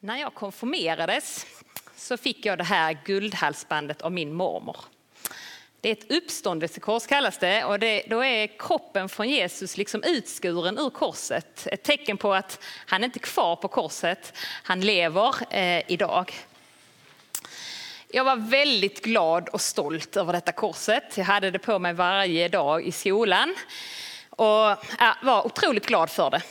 När jag konfirmerades så fick jag det här guldhalsbandet av min mormor. Det är ett uppståndelsekors kallas det och det, då är kroppen från Jesus liksom utskuren ur korset. Ett tecken på att han inte är kvar på korset, han lever eh, idag. Jag var väldigt glad och stolt över detta korset. Jag hade det på mig varje dag i skolan och var otroligt glad för det.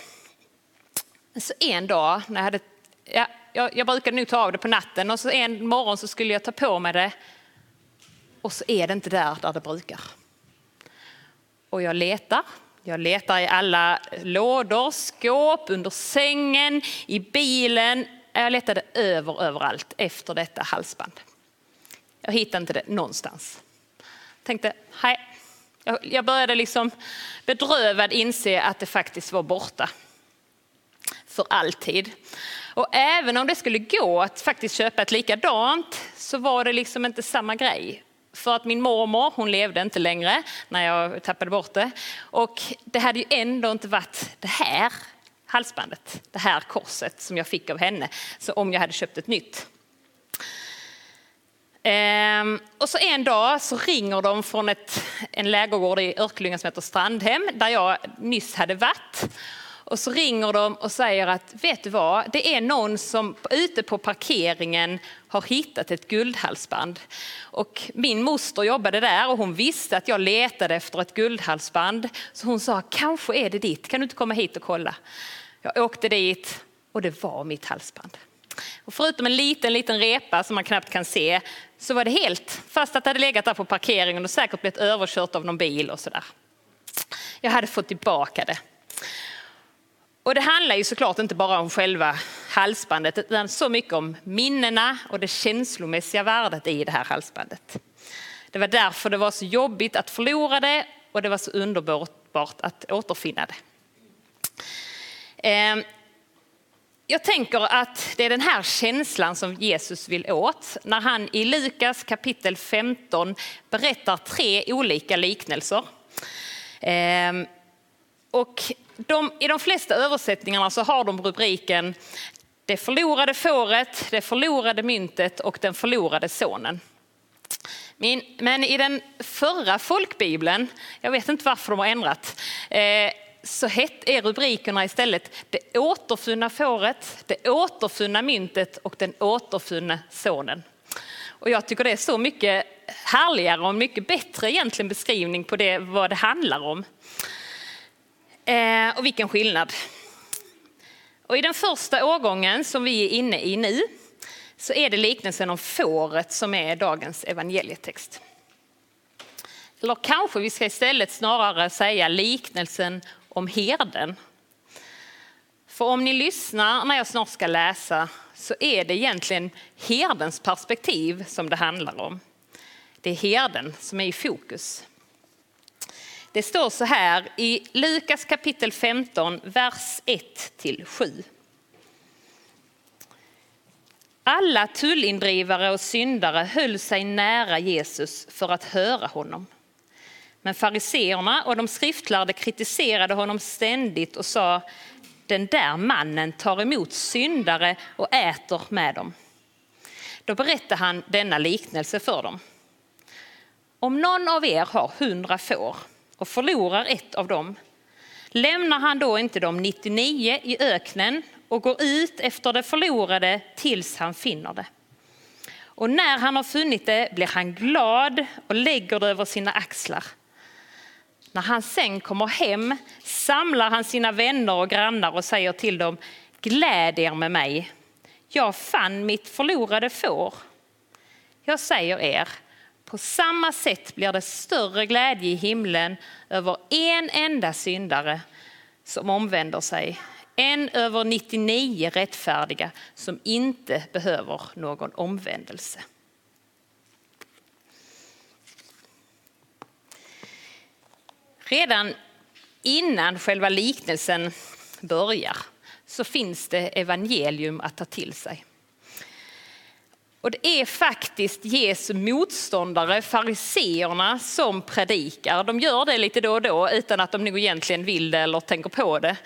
Så en dag när jag hade ja, jag, jag brukade nu ta av det på natten och så en morgon så skulle jag ta på mig det och så är det inte där, där det brukar. Och jag letar. Jag letar i alla lådor, skåp, under sängen, i bilen. Jag letade över, överallt efter detta halsband. Jag hittade inte det någonstans. Tänkte, hej. Jag började liksom bedrövad inse att det faktiskt var borta. För alltid. Och även om det skulle gå att faktiskt köpa ett likadant så var det liksom inte samma grej. För att min mormor, hon levde inte längre när jag tappade bort det. Och det hade ju ändå inte varit det här halsbandet, det här korset som jag fick av henne, så om jag hade köpt ett nytt. Ehm, och så en dag så ringer de från ett, en lägergård i Örkelljunga som heter Strandhem, där jag nyss hade varit. Och så ringer de och säger att vet du vad, det är någon som ute på parkeringen har hittat ett guldhalsband. Och min moster jobbade där och hon visste att jag letade efter ett guldhalsband. Så hon sa, kanske är det ditt, kan du inte komma hit och kolla? Jag åkte dit och det var mitt halsband. Och förutom en liten, liten repa som man knappt kan se så var det helt, fast att det hade legat där på parkeringen och säkert blivit överkört av någon bil och sådär. Jag hade fått tillbaka det. Och det handlar ju såklart inte bara om själva halsbandet utan så mycket om minnena och det känslomässiga värdet i det här halsbandet. Det var därför det var så jobbigt att förlora det och det var så underbart att återfinna det. Ehm, jag tänker att det är den här känslan som Jesus vill åt när han i Lukas kapitel 15 berättar tre olika liknelser. Ehm, och de, I de flesta översättningarna så har de rubriken Det förlorade fåret, det förlorade myntet och den förlorade sonen. Men i den förra folkbibeln, jag vet inte varför de har ändrat, eh, så är rubrikerna istället Det återfunna fåret, det återfunna myntet och den återfunne sonen. Och jag tycker det är så mycket härligare och mycket bättre egentligen beskrivning på det, vad det handlar om. Eh, och vilken skillnad. Och I den första årgången som vi är inne i nu så är det liknelsen om fåret som är dagens evangelietext. Eller kanske vi ska istället snarare säga liknelsen om herden. För om ni lyssnar när jag snart ska läsa så är det egentligen herdens perspektiv som det handlar om. Det är herden som är i fokus. Det står så här i Lukas kapitel 15, vers 1-7. Alla tullindrivare och syndare höll sig nära Jesus för att höra honom. Men fariseerna och de skriftlärde kritiserade honom ständigt och sa den där mannen tar emot syndare och äter med dem. Då berättade han denna liknelse för dem. Om någon av er har hundra får och förlorar ett av dem, lämnar han då inte de 99 i öknen och går ut efter det förlorade tills han finner det? Och när han har funnit det blir han glad och lägger det över sina axlar. När han sen kommer hem samlar han sina vänner och grannar och säger till dem, gläd er med mig. Jag fann mitt förlorade får. Jag säger er, på samma sätt blir det större glädje i himlen över en enda syndare som omvänder sig En över 99 rättfärdiga som inte behöver någon omvändelse. Redan innan själva liknelsen börjar så finns det evangelium att ta till sig. Och det är faktiskt Jesu motståndare, fariseerna, som predikar. De gör det lite då och då utan att de nog egentligen vill det eller tänker på det.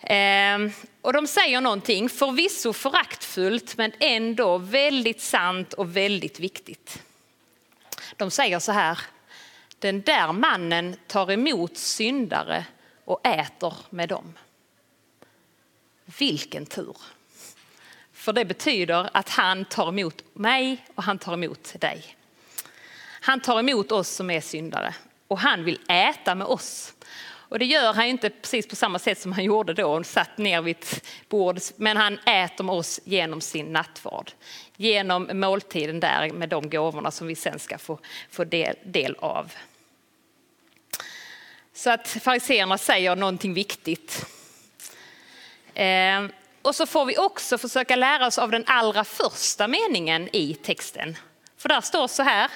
Ehm, och de säger någonting, förvisso föraktfullt men ändå väldigt sant och väldigt viktigt. De säger så här, den där mannen tar emot syndare och äter med dem. Vilken tur! För det betyder att han tar emot mig och han tar emot dig. Han tar emot oss som är syndare och han vill äta med oss. Och det gör han inte precis på samma sätt som han gjorde då, han satt ner vid ett bord, men han äter med oss genom sin nattvard. Genom måltiden där med de gåvorna som vi sen ska få, få del, del av. Så att fariséerna säger någonting viktigt. Eh, och så får vi också försöka lära oss av den allra första meningen i texten. För där står så här,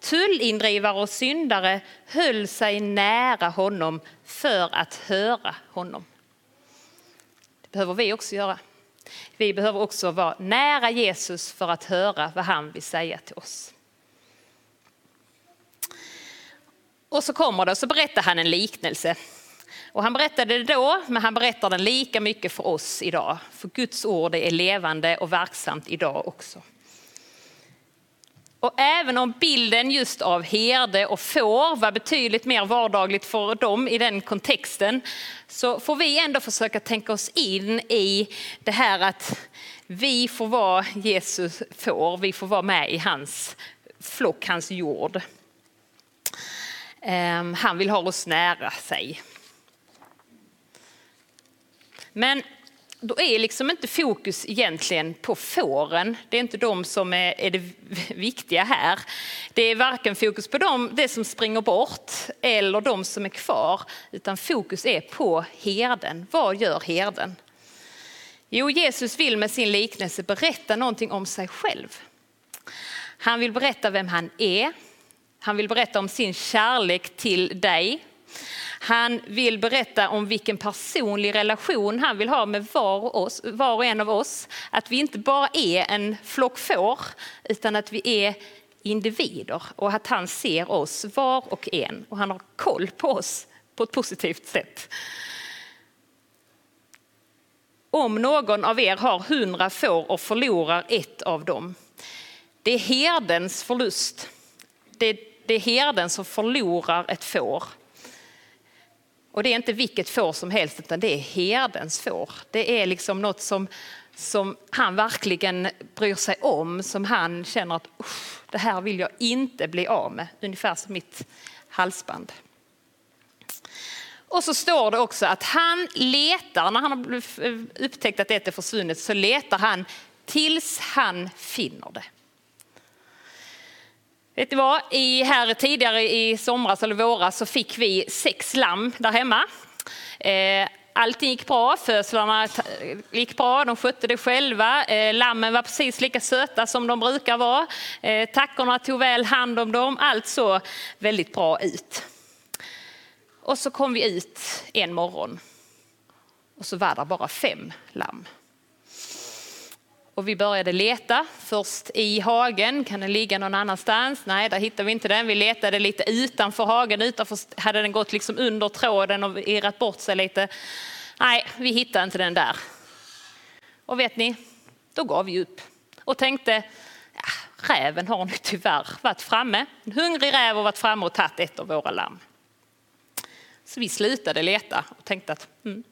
tullindrivare och syndare höll sig nära honom för att höra honom. Det behöver vi också göra. Vi behöver också vara nära Jesus för att höra vad han vill säga till oss. Och så kommer det, så berättar han en liknelse. Och han berättade det då, men han berättar den lika mycket för oss idag. För Guds ord är levande och verksamt idag också. Och även om bilden just av herde och får var betydligt mer vardagligt för dem i den kontexten, så får vi ändå försöka tänka oss in i det här att vi får vara Jesus får, vi får vara med i hans flock, hans jord. Ehm, han vill ha oss nära sig. Men då är liksom inte fokus egentligen på fåren. Det är inte de som är, är det viktiga här. Det är varken fokus på dem, det som springer bort eller de som är kvar, utan fokus är på herden. Vad gör herden? Jo, Jesus vill med sin liknelse berätta någonting om sig själv. Han vill berätta vem han är. Han vill berätta om sin kärlek till dig han vill berätta om vilken personlig relation han vill ha med var och, oss, var och en av oss. Att vi inte bara är en flock får, utan att vi är individer och att han ser oss var och en och han har koll på oss på ett positivt sätt. Om någon av er har hundra får och förlorar ett av dem, det är herdens förlust. Det är, det är herden som förlorar ett får. Och det är inte vilket får som helst utan det är herdens får. Det är liksom något som, som han verkligen bryr sig om, som han känner att det här vill jag inte bli av med. Ungefär som mitt halsband. Och så står det också att han letar, när han har upptäckt att det är försvunnet, så letar han tills han finner det. Vet ni vad? I, här tidigare i somras eller våras så fick vi sex lamm där hemma. Eh, allting gick bra, födslarna gick bra, de skötte det själva. Eh, lammen var precis lika söta som de brukar vara. Eh, tackorna tog väl hand om dem, allt såg väldigt bra ut. Och så kom vi ut en morgon och så var det bara fem lamm. Och vi började leta, först i hagen, kan den ligga någon annanstans? Nej, där hittade vi inte den. Vi letade lite utanför hagen, utanför hade den gått liksom under tråden och irrat bort sig lite. Nej, vi hittade inte den där. Och vet ni, då gav vi upp och tänkte, ja, räven har nu tyvärr varit framme. En hungrig räv har varit framme och tagit ett av våra lamm. Så vi slutade leta och tänkte att mm,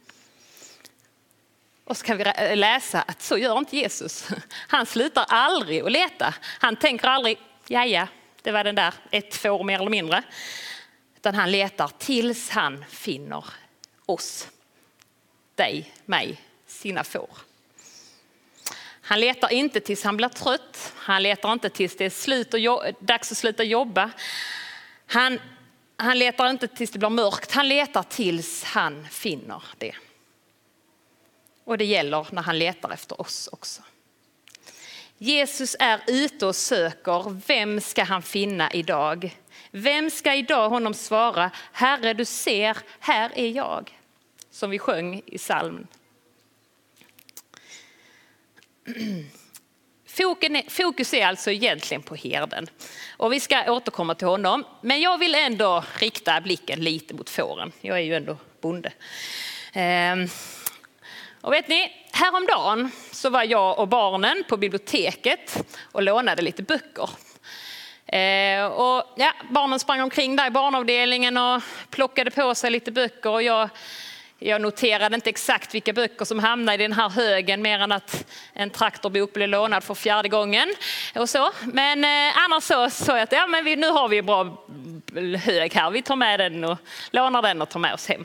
och så kan vi eh, läsa att så gör inte Jesus. Han slutar aldrig att leta. Han tänker aldrig, ja ja, det var den där, ett får mer eller mindre. Utan han letar tills han finner oss, dig, mig, sina får. Han letar inte tills han blir trött. Han letar inte tills det är slut och dags att sluta jobba. Han, han letar inte tills det blir mörkt. Han letar tills han finner det. Och det gäller när han letar efter oss också. Jesus är ute och söker, vem ska han finna idag? Vem ska idag honom svara, Herre du ser, här är jag. Som vi sjöng i psalmen. Fokus är alltså egentligen på herden. Och vi ska återkomma till honom. Men jag vill ändå rikta blicken lite mot fåren. Jag är ju ändå bonde. Ehm. Och vet ni, häromdagen så var jag och barnen på biblioteket och lånade lite böcker. Eh, och ja, barnen sprang omkring där i barnavdelningen och plockade på sig lite böcker och jag jag noterade inte exakt vilka böcker som hamnade i den här högen mer än att en traktorbok blev lånad för fjärde gången. Och så. Men eh, annars så sa jag att ja, men vi, nu har vi en bra hög här, vi tar med den och lånar den och tar med oss hem.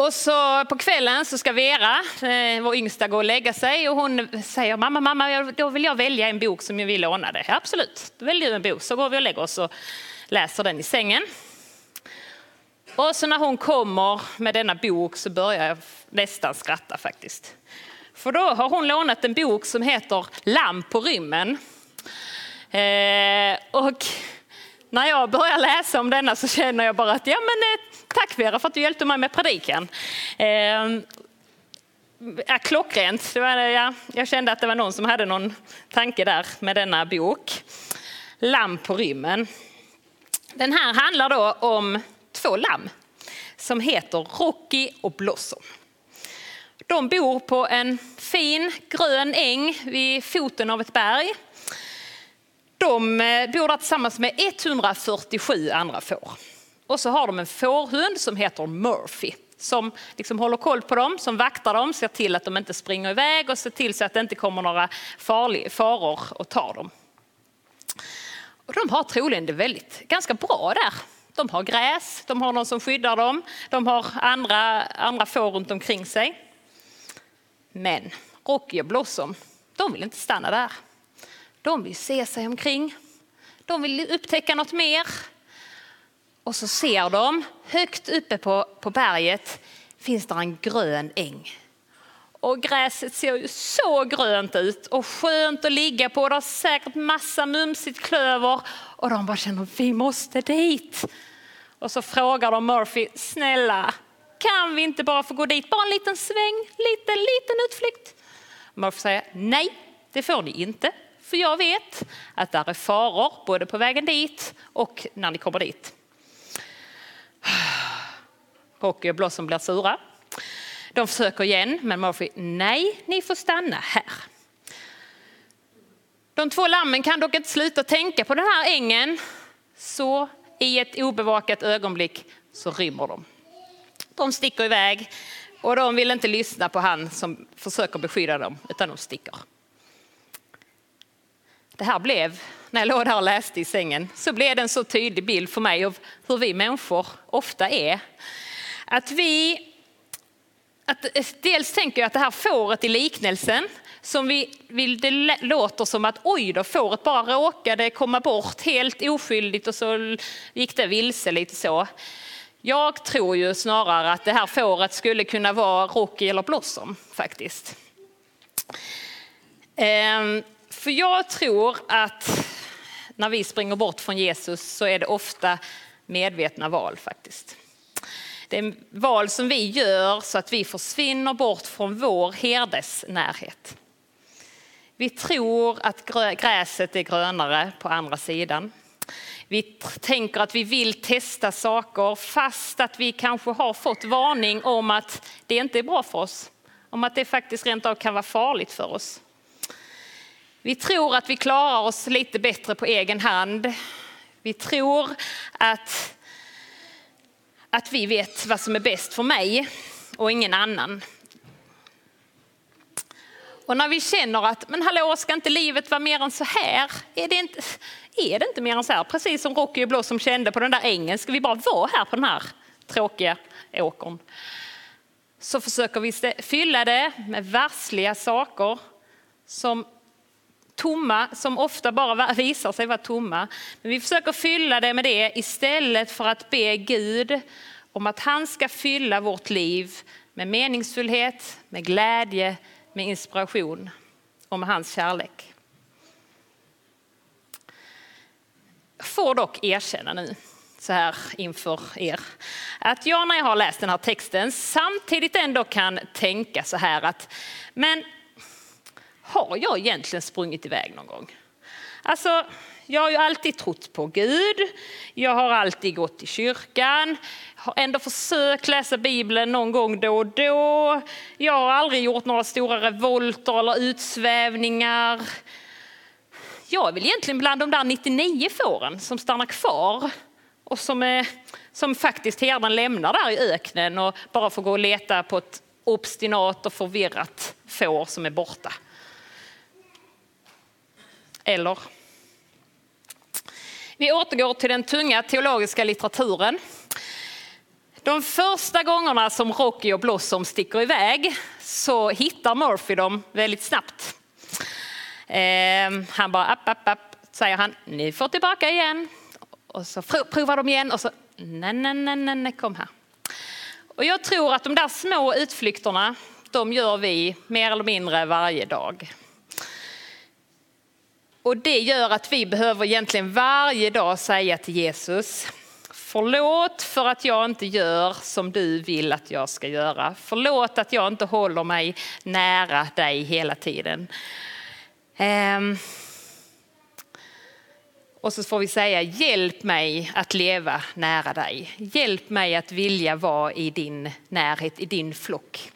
Och så på kvällen så ska Vera, eh, vår yngsta, gå och lägga sig och hon säger mamma, mamma, då vill jag välja en bok som jag vill låna dig. Ja, absolut, då väljer du en bok så går vi och lägger oss och läser den i sängen. Och så när hon kommer med denna bok så börjar jag nästan skratta faktiskt. För då har hon lånat en bok som heter Lamm på rymmen. Eh, och när jag börjar läsa om denna så känner jag bara att ja men eh, tack Vera för att du hjälpte mig med predikan. Eh, ja, klockrent. Det var, ja, jag kände att det var någon som hade någon tanke där med denna bok. Lamm på rymmen. Den här handlar då om två lamm som heter Rocky och Blossom. De bor på en fin grön äng vid foten av ett berg. De eh, bor där tillsammans med 147 andra får. Och så har de en fårhund som heter Murphy som liksom håller koll på dem, som vaktar dem, ser till att de inte springer iväg och ser till så att det inte kommer några farlig, faror och tar dem. Och de har troligen det väldigt, ganska bra där de har gräs, de har någon som skyddar dem, de har andra, andra får runt omkring sig. Men Rocky och Blossom, de vill inte stanna där. De vill se sig omkring. De vill upptäcka något mer. Och så ser de högt uppe på, på berget finns det en grön äng. Och gräset ser ju så grönt ut och skönt att ligga på. Det har säkert massa mumsigt klöver och de bara känner vi måste dit. Och så frågar de Murphy, snälla kan vi inte bara få gå dit, bara en liten sväng, liten, liten utflykt? Murphy säger nej, det får ni inte. För jag vet att där är faror både på vägen dit och när ni kommer dit. Rocky och Blossom blir sura. De försöker igen, men Murphy, nej, ni får stanna här. De två lammen kan dock inte sluta tänka på den här ängen, så i ett obevakat ögonblick så rymmer de. De sticker iväg och de vill inte lyssna på han som försöker beskydda dem, utan de sticker. Det här blev, när jag låg där och läste i sängen, så blev det en så tydlig bild för mig av hur vi människor ofta är. Att vi, att eh, dels tänker jag att det här fåret i liknelsen, som vi det låter som att oj då, fåret bara råkade komma bort helt oskyldigt och så gick det vilse lite så. Jag tror ju snarare att det här fåret skulle kunna vara Rocky eller Blossom faktiskt. Ehm, för jag tror att när vi springer bort från Jesus så är det ofta medvetna val faktiskt. Det är val som vi gör så att vi försvinner bort från vår herdes närhet. Vi tror att gräset är grönare på andra sidan. Vi tänker att vi vill testa saker fast att vi kanske har fått varning om att det inte är bra för oss. Om att det faktiskt rent av kan vara farligt för oss. Vi tror att vi klarar oss lite bättre på egen hand. Vi tror att, att vi vet vad som är bäst för mig och ingen annan. Och när vi känner att, men hallå, ska inte livet vara mer än så här? Är det inte, är det inte mer än så här? Precis som Rocky och som kände på den där ängen. Ska vi bara vara här på den här tråkiga åkern? Så försöker vi fylla det med varsliga saker som tomma, som ofta bara visar sig vara tomma. Men vi försöker fylla det med det istället för att be Gud om att han ska fylla vårt liv med meningsfullhet, med glädje, med inspiration och med hans kärlek. Jag får dock erkänna nu, så här inför er, att jag när jag har läst den här texten samtidigt ändå kan tänka så här att, men har jag egentligen sprungit iväg någon gång? Alltså, jag har ju alltid trott på Gud, jag har alltid gått i kyrkan, har ändå försökt läsa Bibeln någon gång då och då. Jag har aldrig gjort några stora revolter eller utsvävningar. Jag är väl egentligen bland de där 99 fåren som stannar kvar och som, är, som faktiskt herden lämnar där i öknen och bara får gå och leta på ett obstinat och förvirrat får som är borta. Eller? Vi återgår till den tunga teologiska litteraturen. De första gångerna som Rocky och Blossom sticker iväg så hittar Murphy dem väldigt snabbt. Eh, han bara app, app, app, säger han, ni får tillbaka igen. Och så provar de igen och så, nej, nej, nej, nej, kom här. Och jag tror att de där små utflykterna, de gör vi mer eller mindre varje dag. Och det gör att vi behöver egentligen varje dag säga till Jesus, förlåt för att jag inte gör som du vill att jag ska göra. Förlåt att jag inte håller mig nära dig hela tiden. Um, och så får vi säga, hjälp mig att leva nära dig. Hjälp mig att vilja vara i din närhet, i din flock.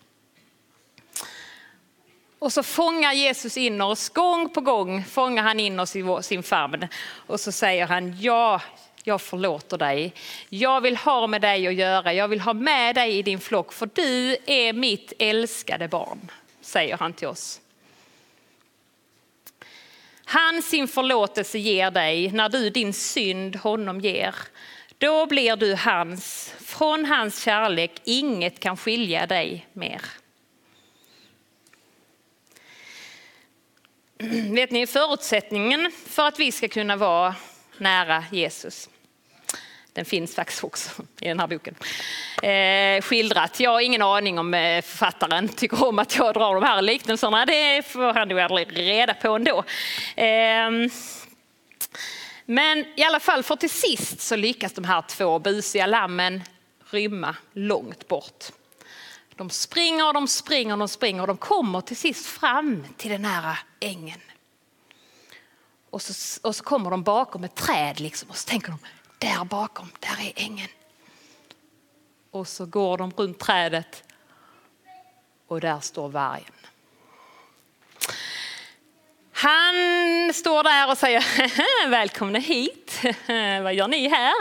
Och så fångar Jesus in oss, gång på gång fångar han in oss i sin famn. Och så säger han, ja, jag förlåter dig. Jag vill ha med dig att göra, jag vill ha med dig i din flock, för du är mitt älskade barn, säger han till oss. Han sin förlåtelse ger dig när du din synd honom ger. Då blir du hans, från hans kärlek inget kan skilja dig mer. Vet ni, förutsättningen för att vi ska kunna vara nära Jesus, den finns faktiskt också i den här boken. Eh, skildrat. Jag har ingen aning om eh, författaren tycker om att jag drar de här liknelserna. Det får han nog aldrig reda på ändå. Eh, men i alla fall, för till sist så lyckas de här två busiga lammen rymma långt bort. De springer, de springer, de springer och de kommer till sist fram till den här ängen. Och så, och så kommer de bakom ett träd liksom och så tänker de, där bakom, där är ängen. Och så går de runt trädet och där står vargen. Han står där och säger välkomna hit. Vad gör ni här?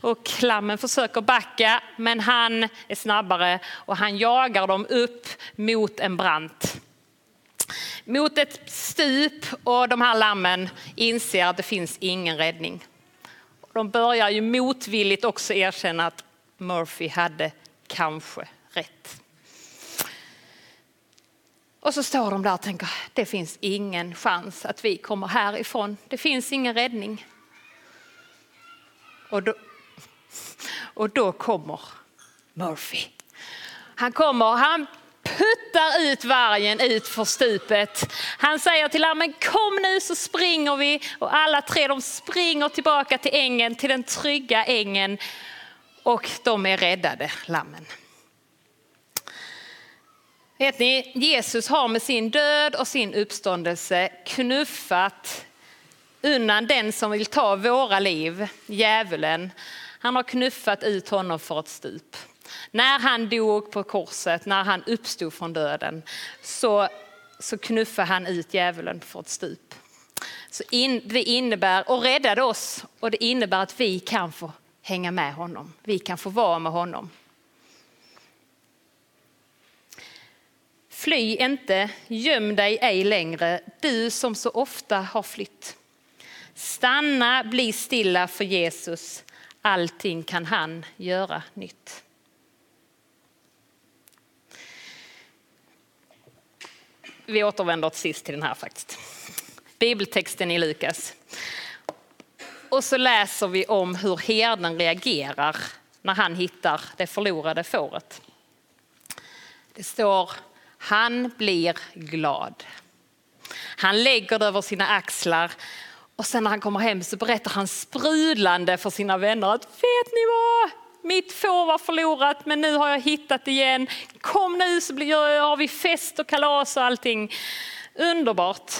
Och lammen försöker backa men han är snabbare och han jagar dem upp mot en brant. Mot ett stup och de här lammen inser att det finns ingen räddning. De börjar ju motvilligt också erkänna att Murphy hade kanske rätt. Och så står de där och tänker, det finns ingen chans att vi kommer härifrån. Det finns ingen räddning. Och då, och då kommer Murphy. Han kommer, han puttar ut vargen ut för stupet. Han säger till lammen, kom nu så springer vi. Och alla tre de springer tillbaka till ängen, till den trygga ängen. Och de är räddade, lammen. Vet ni, Jesus har med sin död och sin uppståndelse knuffat undan den som vill ta våra liv, djävulen. Han har knuffat ut honom för ett stup. När han dog på korset, när han uppstod från döden, så, så knuffade han ut djävulen för ett stup. Så in, det innebär, och räddade oss, och det innebär att vi kan få hänga med honom. Vi kan få vara med honom. Fly inte, göm dig ej längre, du som så ofta har flytt. Stanna, bli stilla för Jesus, allting kan han göra nytt. Vi återvänder till sist till den här faktiskt. Bibeltexten i Lukas. Och så läser vi om hur herden reagerar när han hittar det förlorade fåret. Det står, han blir glad. Han lägger det över sina axlar och sen när han kommer hem så berättar han sprudlande för sina vänner att vet ni vad? Mitt får var förlorat men nu har jag hittat det igen. Kom nu så har vi fest och kalas och allting. Underbart.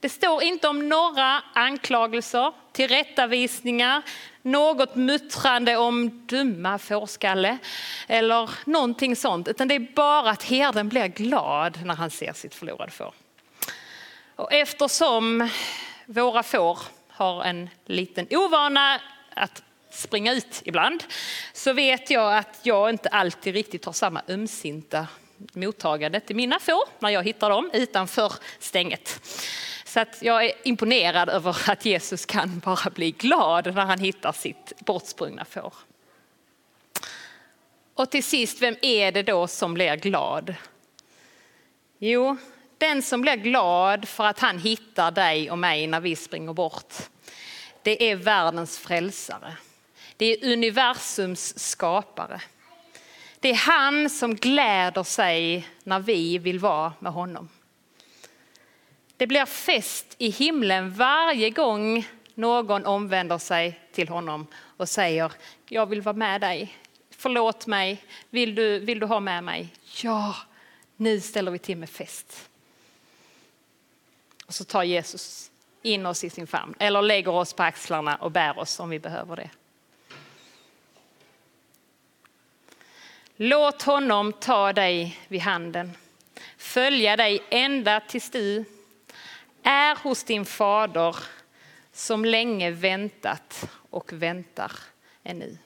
Det står inte om några anklagelser, tillrättavisningar, något muttrande om dumma fårskalle eller någonting sånt. Utan det är bara att herden blir glad när han ser sitt förlorade får. Och eftersom våra får har en liten ovana att springa ut ibland så vet jag att jag inte alltid riktigt har samma ömsinta mottagande till mina får när jag hittar dem utanför stänget. Så att jag är imponerad över att Jesus kan bara bli glad när han hittar sitt bortsprungna får. Och till sist, vem är det då som blir glad? Jo, den som blir glad för att han hittar dig och mig när vi springer bort. Det är världens frälsare. Det är universums skapare. Det är han som gläder sig när vi vill vara med honom. Det blir fest i himlen varje gång någon omvänder sig till honom och säger, jag vill vara med dig. Förlåt mig, vill du, vill du ha med mig? Ja, nu ställer vi till med fest. Och så tar Jesus in oss i sin famn eller lägger oss på axlarna och bär oss om vi behöver det. Låt honom ta dig vid handen, följa dig ända tills du är hos din fader som länge väntat och väntar ännu.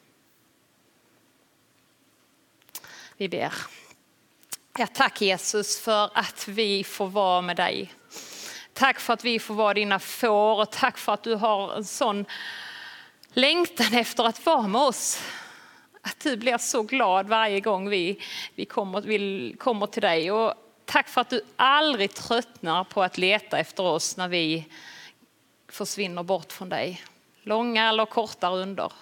Vi ber. Ja, tack Jesus för att vi får vara med dig. Tack för att vi får vara dina får och tack för att du har en sån längtan efter att vara med oss. Att du blir så glad varje gång vi, vi kommer, vi kommer till dig. Och tack för att du aldrig tröttnar på att leta efter oss när vi försvinner bort från dig. Långa eller korta runder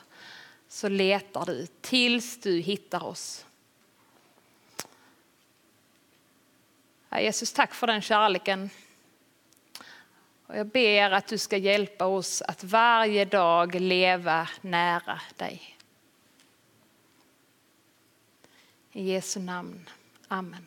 så letar du tills du hittar oss. Ja, Jesus, tack för den kärleken. Och jag ber att du ska hjälpa oss att varje dag leva nära dig. I Jesu namn. Amen.